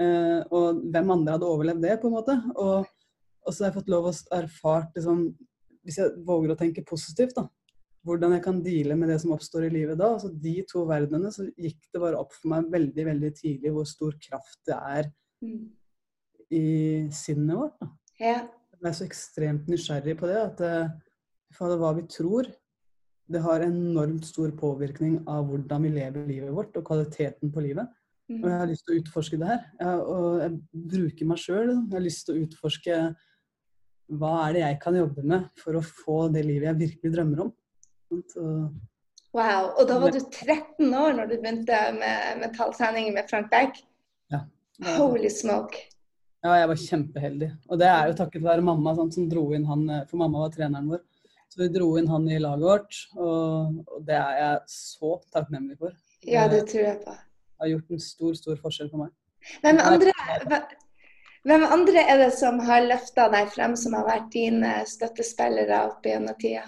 Eh, og hvem andre hadde overlevd det, på en måte. Og, og så har jeg fått lov å erfart liksom, Hvis jeg våger å tenke positivt, da. Hvordan jeg kan deale med det som oppstår i livet da. altså De to verdenene, så gikk det bare opp for meg veldig veldig tidlig hvor stor kraft det er Mm. i sinnet vårt. da. Ja. Jeg er så ekstremt nysgjerrig på det at eh, fader, hva vi tror, det har enormt stor påvirkning av hvordan vi lever livet vårt og kvaliteten på livet. Og jeg Mm. har lyst til å utforske det her. Jeg, og jeg bruker meg sjøl. Jeg har lyst til å utforske hva er det jeg kan jobbe med for å få det livet jeg virkelig drømmer om. Wow. Og da var du 13 år når du begynte med mentaltrening med Frank Beck? ja, Holy smoke. ja, jeg var kjempeheldig. Og det er jo takket være mamma sant, som dro inn han, eh, for mamma var treneren vår. Så vi dro inn han i laget vårt, og, og det er jeg så takknemlig for. Ja, det tror jeg på. Det har gjort en stor, stor forskjell for meg. Hvem andre, hvem andre er det som har løfta deg frem, som har vært dine støttespillere opp gjennom tida?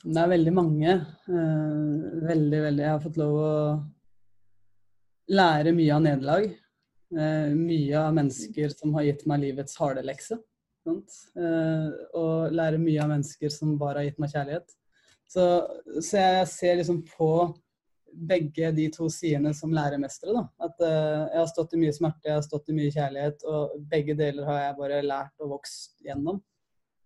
Det er veldig mange. eh, veldig, veldig. Jeg har fått lov å lære mye av nederlag. Eh, mye av mennesker som har gitt meg livets harde lekse. Eh, og lære mye av mennesker som bare har gitt meg kjærlighet. Så, så jeg ser liksom på begge de to sidene som læremestere. Da. At jeg har stått i mye smerte, jeg har stått i mye kjærlighet, og begge deler har jeg bare lært og vokst gjennom.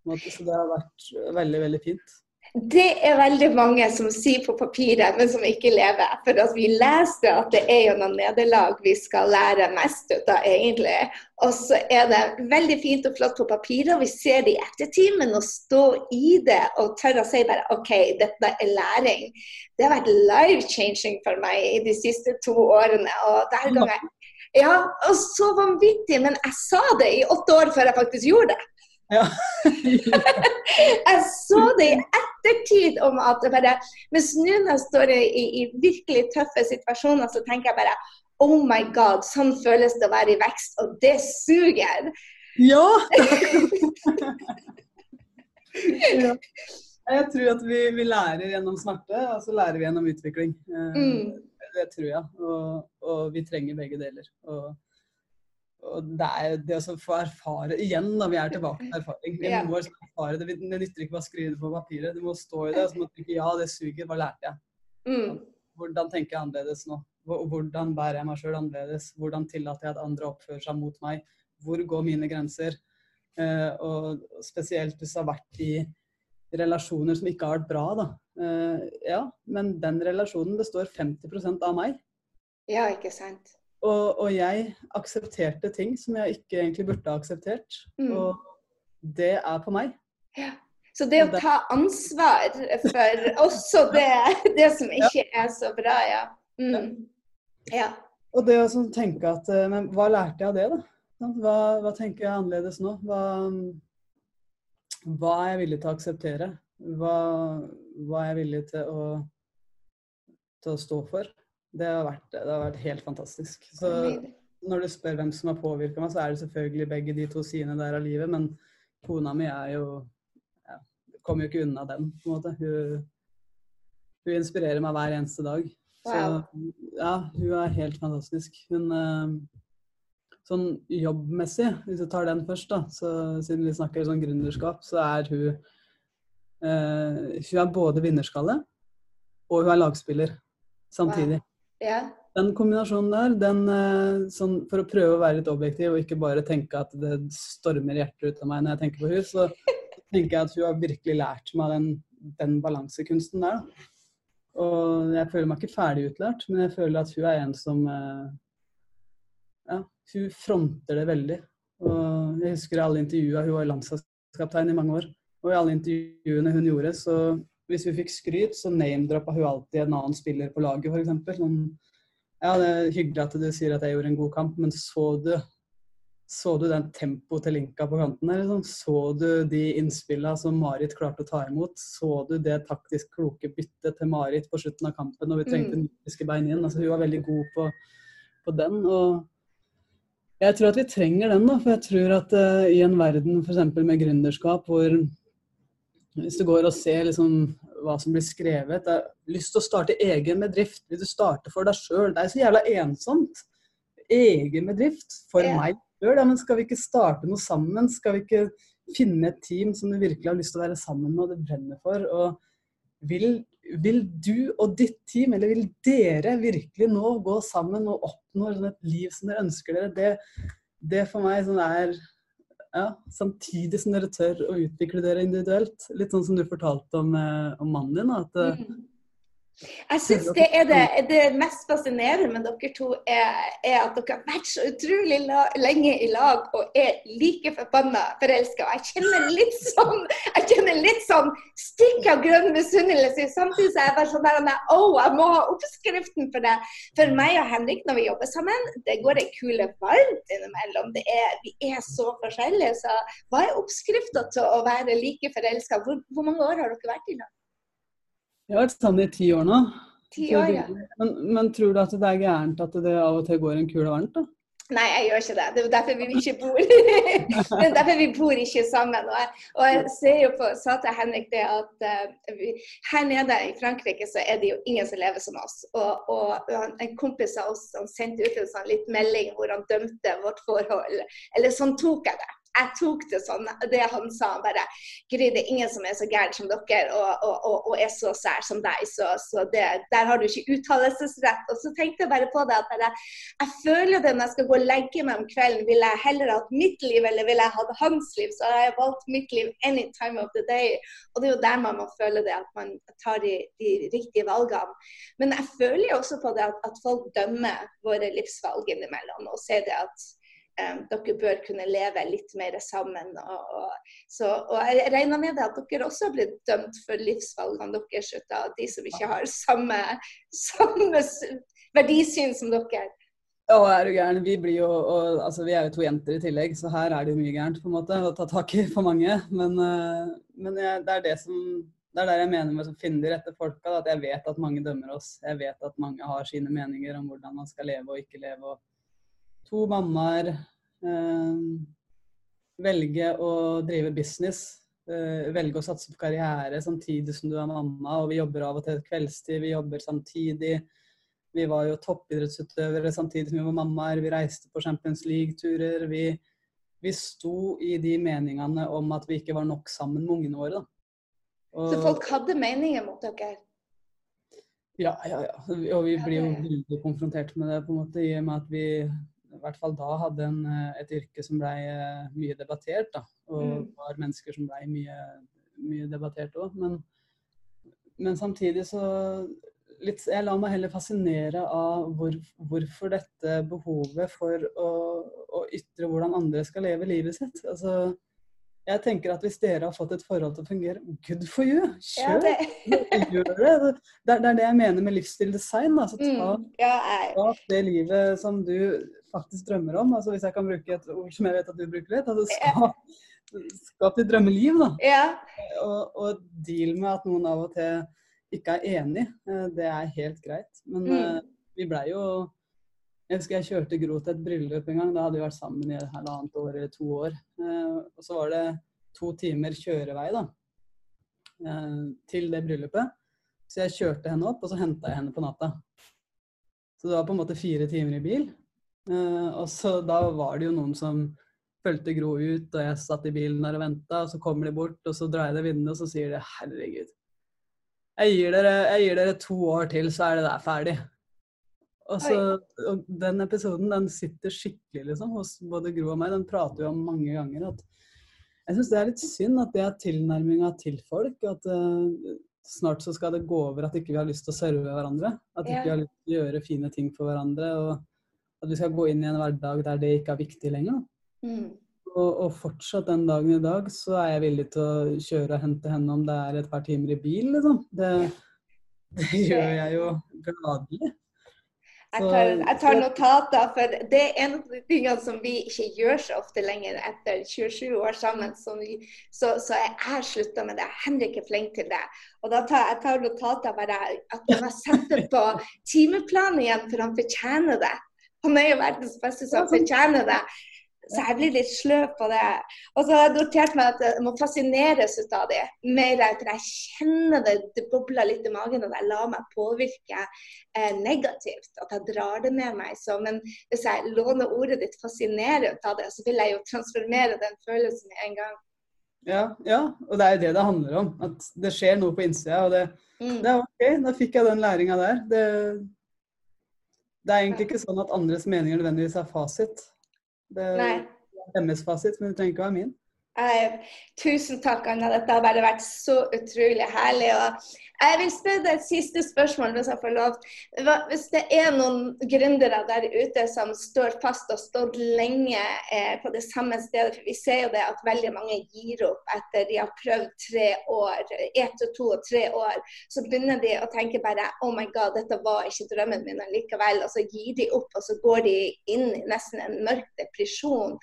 Så det har vært veldig, veldig fint. Det er veldig mange som sier på papiret, men som ikke lever. For at vi leste at det er gjennom nederlag vi skal lære mest ut av, egentlig. Og så er det veldig fint og flott på papiret, og vi ser det i ettertid, men å stå i det og tørre å si bare OK, dette er læring. Det har vært life changing for meg i de siste to årene. Og der gang jeg Ja, og så vanvittig, men jeg sa det i åtte år før jeg faktisk gjorde det. Ja. Jeg så det i ettertid om at det bare Mens nå når jeg står i, i, i virkelig tøffe situasjoner, så tenker jeg bare Oh my God, sånn føles det å være i vekst, og det suger. Ja! ja. Jeg tror at vi, vi lærer gjennom smerte, og så lærer vi gjennom utvikling. Eh, Mm. det tror jeg. Og, og, vi trenger begge deler. Og, og det er det å få erfare igjen, da vi er tilbake til erfaring. Vi må erfare det. Det nytter ikke bare å skrive det på papiret. Du må stå i det og så må du tenke ja, det suger. Hva lærte jeg? Mm. Hvordan tenker jeg annerledes nå? Hvordan bærer jeg meg sjøl annerledes? Hvordan tillater jeg at andre oppfører seg mot meg? Hvor går mine grenser? Eh, og spesielt hvis jeg har vært i relasjoner som ikke har vært bra, da. Eh, ja, men den relasjonen består 50% av meg. Ja, ikke sant. Og, og, jeg aksepterte ting som jeg ikke egentlig burde ha akseptert. Mm. Og det er på meg. Ja. Så det å ta ansvar for også det, det som ikke er så bra, ja. Mm. ja. Og det å sånn tenke at eh, Men hva lærte jeg av det, da? Hva, hva tenker jeg annerledes nå? Hva, hva, er jeg villig til å akseptere? Hva, hva er jeg villig til å, til å stå for? Det har, vært, det har, vært, helt fantastisk. Så når du spør hvem som har påvirka meg, så er det selvfølgelig begge de to sidene der av livet. Men kona mi er jo ja, Kommer jo ikke unna den, på en måte. Hun, hun inspirerer meg hver eneste dag. Så ja, hun er helt fantastisk. Hun eh, sånn jobbmessig, hvis du tar den først, da, så, siden vi snakker sånn gründerskap, så er hun eh, Hun er både vinnerskalle og hun er lagspiller samtidig. Wow. Yeah. Den kombinasjonen der, den, eh, sånn, for å prøve å være litt objektiv og ikke bare tenke at det stormer hjertet ut av meg når jeg tenker på henne, så tenker jeg at hun har virkelig lært meg den, den balansekunsten der. Og jeg føler meg ikke ferdig utlært, men jeg føler at hun er en som eh, ja, hun fronter det veldig. Og jeg husker alle intervjua, hun var landslagskaptein i mange år. Og i alle intervjuene hun gjorde, så hvis vi fikk skryt, så name-droppa hun alltid en annen spiller på laget, f.eks. Sånn, ja, det er hyggelig at du sier at jeg gjorde en god kamp, men så du så du den tempoet til Linka på kanten? Liksom? Så du de innspillene som Marit klarte å ta imot? Så du det taktisk kloke byttet til Marit på slutten av kampen når vi trengte mm. nordiske bein inn? Altså, hun var veldig god på, på den. og jeg tror at vi trenger den, da. For jeg tror at uh, i en verden f.eks. med gründerskap, hvor hvis du går og ser liksom, hva som blir skrevet det er Lyst til å starte egen bedrift. Vil du starte for deg sjøl? Det er så jævla ensomt. Egen bedrift for ja. meg sjøl. Ja, men skal vi ikke starte noe sammen? Skal vi ikke finne et team som du virkelig har lyst til å være sammen med og du brenner for? Og vil vil du og ditt team, eller vil dere virkelig nå gå sammen og oppnå et liv som dere ønsker dere? Det, det for meg sånn er ja, Samtidig som dere tør å utvikle dere individuelt. Litt sånn som du fortalte om, eh, om mannen din. at mm. Jeg syns det er det, det, mest fascinerende med dere to, er, er, at dere har vært så utrolig la, lenge i lag og er like forbanna forelska. Jeg kjenner litt sånn jeg kjenner litt sånn stikk av grønn misunnelse. Samtidig så er jeg bare sånn der Å, oh, jeg må ha oppskriften for det. For meg og Henrik når vi jobber sammen, det går ei kule varmt innimellom. Er, vi er så forskjellige. Så hva er oppskrifta til å være like forelska? Hvor, hvor mange år har dere vært i lag? Jeg har vært sammen i ti år nå. Ti år, ja. Men, men, tror du at det er gærent at det av og til går en kule varmt, da? Nei, jeg gjør ikke det. Det er derfor vi ikke bor Det er derfor vi bor ikke sammen. Og jeg, og jeg ser jo på, sa til Henrik det at uh, vi, her nede i Frankrike så er det jo ingen som lever som oss. Og, og en kompis av oss han sendte ut en sånn litt melding hvor han dømte vårt forhold. Eller sånn tok jeg det jeg tok det sånn, det han sa. bare, Gry, det er ingen som er så gæren som dere og, og, og, og er så sær som deg, så, så det, der har du ikke uttalelsesrett. Og så tenkte jeg bare på det at jeg, jeg føler det når jeg skal gå og legge meg om kvelden. Vil jeg heller hatt mitt liv, eller vil jeg hatt hans liv? Så har jeg valgt mitt liv any time of the day. Og det er jo der man må føle det, at man tar de, de riktige valgene. Men jeg føler jo også på det at, at folk dømmer våre livsvalg innimellom, og ser det at um, dere bør kunne leve litt mer sammen. Og, og, så, og jeg regner med at dere også har blitt dømt for livsvalgene deres av de som ikke har samme, samme verdisyn som dere. Å, er du gæren. Vi, blir jo, og, altså, vi er jo to jenter i tillegg, så her er det jo mye gærent på en måte, å ta tak i for mange. Men, uh, men jeg, det er det som det er der jeg mener med å finne de rette folka. At jeg vet at mange dømmer oss. Jeg vet at mange har sine meninger om hvordan man skal leve og ikke leve. Og to mammaer eh, velge å drive business. Eh, velge å satse på karriere samtidig som du er mamma. Og vi jobber av og til kveldstid, vi jobber samtidig. Vi var jo toppidrettsutøvere samtidig som vi var mammaer. Vi reiste på Champions League-turer. Vi, vi sto i de meningene om at vi ikke var nok sammen med ungene våre. Og, så folk hadde meninger mot dere? Ja, ja, ja. Og vi blir jo veldig konfrontert med det, på en måte, i og med at vi i hvert fall da hadde en, eh, et yrke som blei eh, mye debattert. da, Og mm. var mennesker som blei mye, mye debattert òg. Men, men, samtidig så litt, Jeg lar meg heller fascinere av hvor, hvorfor dette behovet for å, å, ytre hvordan andre skal leve livet sitt. altså jeg tenker at hvis dere har fått et forhold til å fungere, good for you! Kjør! Ja, Gjør det. det. er det jeg mener med livsstildesign. Altså, ta, mm, ja, ta, det livet som du faktisk drømmer om. Altså, hvis jeg kan bruke et ord som jeg vet at du bruker litt. Altså, skap, skap ditt drømmeliv, da. Ja. Og, og, deal med at noen av og til ikke er enig. Eh, det er helt greit. Men mm. uh, vi blei jo jeg husker jeg kjørte Gro til et bryllup en gang. Da hadde vi vært sammen i et halvannet år eller to år. Eh, og så var det to timer kjørevei da, eh, til det bryllupet. Så jeg kjørte henne opp, og så henta jeg henne på natta. Så det var på en måte fire timer i bil. Eh, og så da var det jo noen som fulgte Gro ut, og jeg satt i bilen der og venta, og så kommer de bort, og så drar jeg ned vinduet, og så sier de herregud. Jeg gir, dere, jeg gir dere to år til, så er det der ferdig. Og, så, og Den episoden den sitter skikkelig liksom, hos både Gro og meg. Den prater vi om mange ganger. Jeg syns det er litt synd at det er tilnærminga til folk. At uh, snart så skal det gå over at ikke vi har lyst til å serve hverandre. At ikke vi har lyst til å gjøre fine ting for hverandre. Og at vi skal gå inn i en hverdag der det ikke er viktig lenger. Mm. Og, og, fortsatt den dagen i dag så er jeg villig til å kjøre og hente henne om det er et par timer i bil, liksom. Det, det gjør jeg jo gladelig. Jeg tar, jeg tar, notater, for det er en av de tingene som vi ikke gjør så ofte lenger etter 27 år sammen. Så, så, så jeg har slutta med det. Henrik er flink til det. Og da tar jeg tar notater bare at man det på timeplanen igjen, for han fortjener det. Han er jo verdens beste som fortjener det. Så jeg blir litt sløv på det. Og så har jeg notert meg at jeg må fascineres ut av det. Mer for jeg kjenner det, det bobler litt i magen, når jeg lar meg påvirke eh, negativt. At jeg drar det med meg. Så, men hvis jeg låner ordet ditt 'fascinere' ut av det, så vil jeg jo transformere den følelsen med en gang. Ja, ja, og det er jo det det handler om. At det skjer noe på innsida. Og det, mm. det er OK, da fikk jeg den læringa der. Det, det er egentlig ikke sånn at andres meninger nødvendigvis er fasit. Det er deres fasit, men det trenger ikke være min. Eh, tusen takk, Anna. Dette har bare vært så utrolig herlig. Og jeg vil spørre deg et siste spørsmål, hvis jeg får lov. Hvis det er noen gründere der ute som står fast og stått lenge eh, på det samme stedet, for vi ser jo det at veldig mange gir opp etter de har prøvd tre år, ett og to og tre år, så begynner de å tenke bare oh my god, dette var ikke drømmen min likevel. Og så gir de opp, og så går de inn i nesten en mørk depresjon.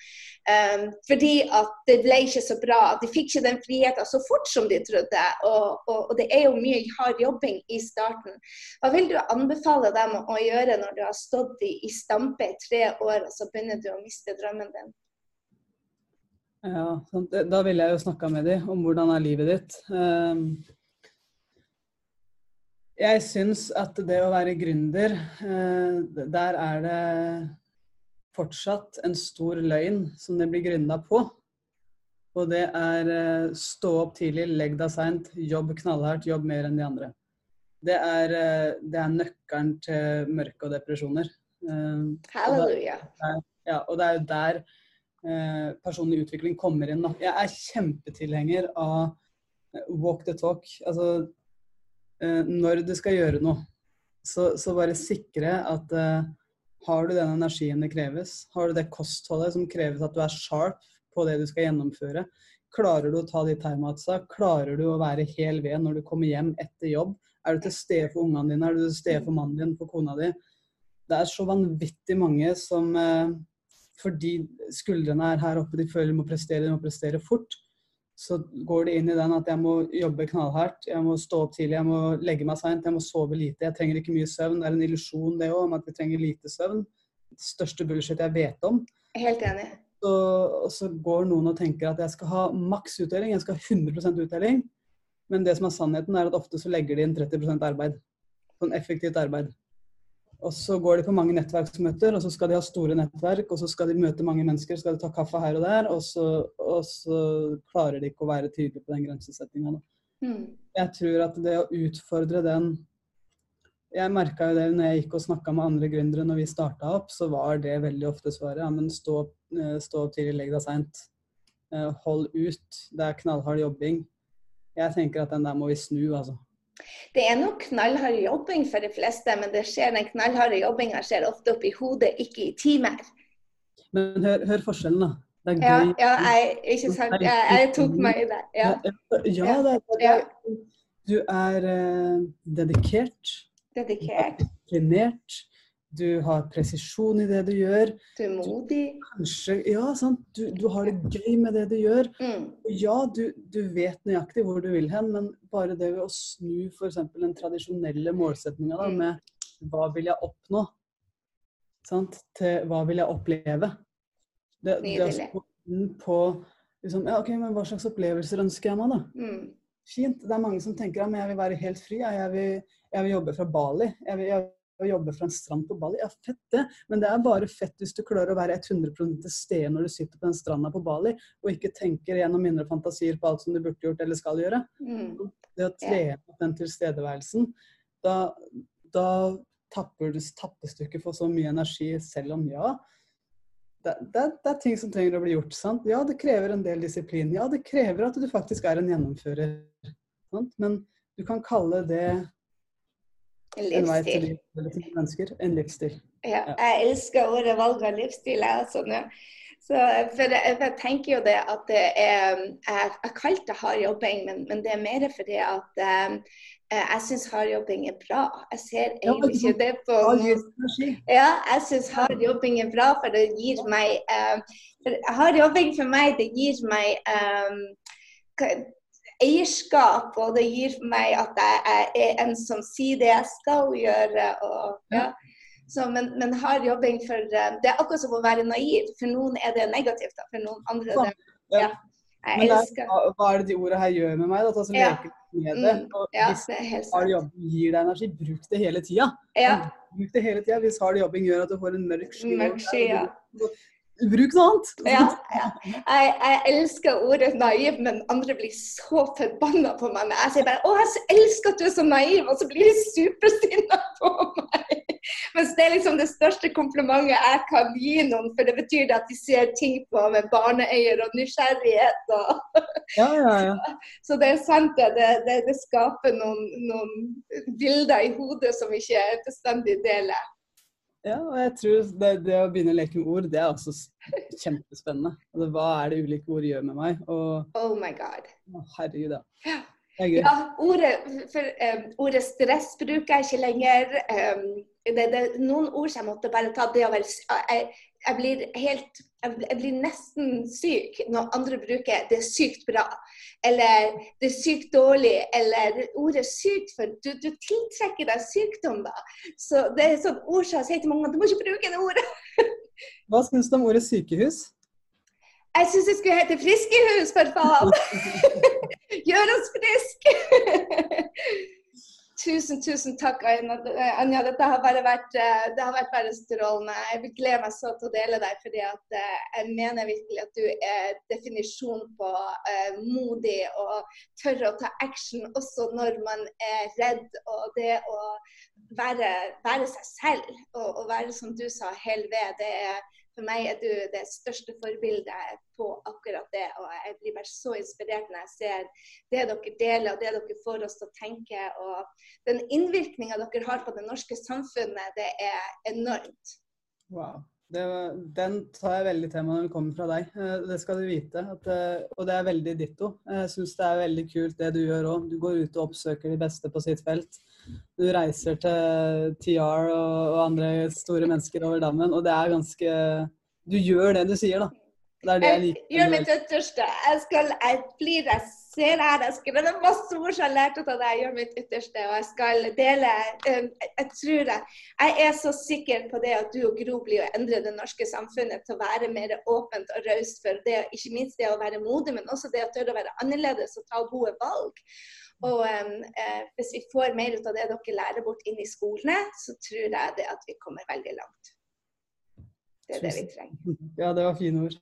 Um, fordi at det ble ikke så bra. De fikk ikke den friheten så fort som de trodde. Og, og, og det er jo mye hard jobbing i starten. Hva vil du anbefale dem å gjøre når du har stått i, i stampe i tre år, og så begynner du å miste drømmen din? Ja, Da ville jeg jo snakka med dem om hvordan er livet ditt. Ehm, jeg syns at det å være gründer, eh, der er det fortsatt en stor løgn som det blir gründa på. Og det er eh, stå opp tidlig, legg deg seint, jobb knallhardt, jobb mer enn de andre. Det er, eh, det er nøkkelen til mørke og depresjoner. Eh, Halleluja. Ja, og det er jo der personlig utvikling kommer inn. Jeg er kjempetilhenger av walk the talk. Altså når du skal gjøre noe, så, så bare sikre at har du den energien det kreves, har du det kostholdet som kreves at du er sharp på det du skal gjennomføre. Klarer du å ta de termatsa? Klarer du å være hel ved når du kommer hjem etter jobb? Er du til stede for ungene dine? Er du til stede for mannen din, for kona di? Det er så vanvittig mange som eh, fordi skuldrene er her oppe, de føler de må prestere, de må prestere fort. Så går det inn i den at jeg må jobbe knallhardt, jeg må stå opp tidlig, jeg må legge meg seint, jeg må sove lite. Jeg trenger ikke mye søvn. Det er en illusjon det òg, om at vi trenger lite søvn. Det største bullshit jeg vet om. Helt enig så, så, går noen og tenker at jeg skal ha maks utdeling, jeg skal ha 100% utdeling. Men det som er sannheten, er at ofte så legger de inn 30% arbeid. Sånn effektivt arbeid. og så går de på mange nettverksmøter, og så skal de ha store nettverk, og så skal de møte mange mennesker, skal de ta kaffe her og der, og så, og så klarer de ikke å være tydelige på den grensesettinga. Mm. Jeg tror at det å utfordre den Jeg merka jo det når jeg gikk og snakka med andre gründere når vi starta opp, så var det veldig ofte svaret. Ja, men stå, eh, stå opp tidlig, legg deg seint. Eh, hold ut. Det er knallhard jobbing. Jeg tenker at den der må vi snu, altså. Det er nok knallhard jobbing for de fleste, men det skjer, den knallharde jobbinga skjer ofte oppi hodet, ikke i timer. Men hør, hør forskjellen, da. Det er Ja, gøy. ja jeg, ikke sant. Jeg, jeg tok meg i det. Ja. Ja, det, Ja. du er uh, dedikert, Dedikert. disiplinert, du har presisjon i det du gjør. Du. Kanskje Ja, sant. Du, du har det gøy med det du gjør. Mm. Ja, du, du vet nøyaktig hvor du vil hen, men bare det ved å snu f.eks. den tradisjonelle målsettinga Mm. med hva vil jeg oppnå, sant? til hva vil jeg oppleve. Det, det er Nydelig. på liksom, ja, ok, men Hva slags opplevelser ønsker jeg meg, da? Mm. Fint. Det er mange som tenker at jeg vil være helt fri. Jeg vil, jeg vil jobbe fra Bali. Jeg vil, jeg vil jobbe fra en strand på Bali. Ja, fett det. Men det er bare fett hvis du klarer å være 100 til stede når du sitter på den stranda på Bali, og ikke tenker gjennom mindre fantasier på alt som du burde gjort eller skal gjøre. Mm. Det å trene opp den tilstedeværelsen, da, da tapper du, tappes du ikke for så mye energi, selv om ja. Det, det, det er ting som trenger å bli gjort. sant? Ja, det krever en del disiplin. Ja, det krever at du faktisk er en gjennomfører. Sant? Men du kan kalle det En en livsstil. liv mennesker. En livsstil. Ja, jeg elsker ordet valg av livsstil. Jeg, altså, ja. så, for, jeg, for jeg tenker jo det at det er Jeg, jeg kalte det hard jobbing, men, men det er mer fordi at um, jeg syns hard jobbing er bra. Jeg ser egentlig ikke det på Ja, jeg syns hard jobbing er bra, for det gir meg um, for Hard jobbing for meg, det gir meg hva- eierskap, og det gir meg at jeg er en som sier det jeg skal gjøre. Og, ja. Så, men, men hard jobbing for eh, Det er akkurat som å være naiv. For noen er det negativt, da. for noen andre er det Ja. Jeg er, elsker hva, hva er det de ordene her gjør med meg? Da? som Ja. leker med det. Mm, Og Ja, hvis det er helt hard jobbing gir deg energi, bruk det hele tida. Ja, Bruk det hele tida. Hvis hard jobbing gjør at du får en mørk sky mørk sky, ja. Bruk noe annet! Ja, ja. Jeg, jeg elsker ordet naiv, men andre blir så forbanna på meg. Jeg sier bare 'Å, jeg elsker at du er så naiv', og så blir de supersinna på meg. Mens det er liksom det største komplimentet jeg kan gi noen, for det betyr at de ser ting på med barneøyer og nysgjerrighet. Og, Ja, ja, ja. så det er sant, det. Det, det, skaper noen, noen bilder i hodet som ikke bestandig deler. Ja og jeg tror det, det å begynne å leke med ord, det er også kjempespennende. Altså, hva er det ulike ord gjør med meg? Og Oh my god. å, herregud, da. Ja. Ordet, for, um, ordet stress bruker jeg ikke lenger. Um, det, det, noen ord som jeg måtte bare ta. Det å være, jeg, jeg blir helt jeg, blir nesten syk når andre bruker 'det er sykt bra' eller 'det er sykt dårlig' eller ordet 'sykt' for du, du tiltrekker deg sykdom da. Så det er sånn ord som jeg sier til mange at du må ikke bruke det ordet. Hva syns du om ordet sykehus? Jeg syns det skulle hete 'Friskehus', for faen! Gjør oss friske! Tusen, tusen takk, Anja. Dette har bare vært, eh, det har vært bare strålende. Jeg gleder meg så til å dele deg, fordi at eh, jeg mener virkelig at du er definisjon på eh, modig og tørre å ta action også når man er redd. Og det å være, være seg selv og, og være, som du sa, hel ved, det er for meg er du det største forbildet på akkurat det. Og jeg blir bare så inspirert når jeg ser det dere deler og det dere får oss til å tenke. Og den innvirkninga dere har på det norske samfunnet, det er enormt. Wow. Var- den tar jeg veldig til meg når den kommer fra deg. Eh, Det skal du vite. At, eh, og det er veldig ditto. Jeg syns det er veldig kult det du gjør òg. Du går ut og oppsøker de beste på sitt felt. Du reiser til TR og, og andre store mennesker over dammen, og det er ganske Du gjør det du sier, da. Det er det jeg Jeg gjør mitt ytterste. Jeg, skal, jeg blir jeg ser jeg skal. Det er masse ord som jeg har lært av deg. Jeg gjør mitt ytterste, og jeg skal dele. Um, jeg tror jeg, jeg er så sikker på det at du og Gro blir å endre det norske samfunnet til å være mer åpent og raust for det, ikke minst det å være modig, men også det å tørre å være annerledes og ta gode valg. Og eh, Hvis vi får mer ut av det dere lærer bort inn i skolene, så tror jeg det at vi kommer veldig langt. Det er det vi trenger. Ja, det var fine ord.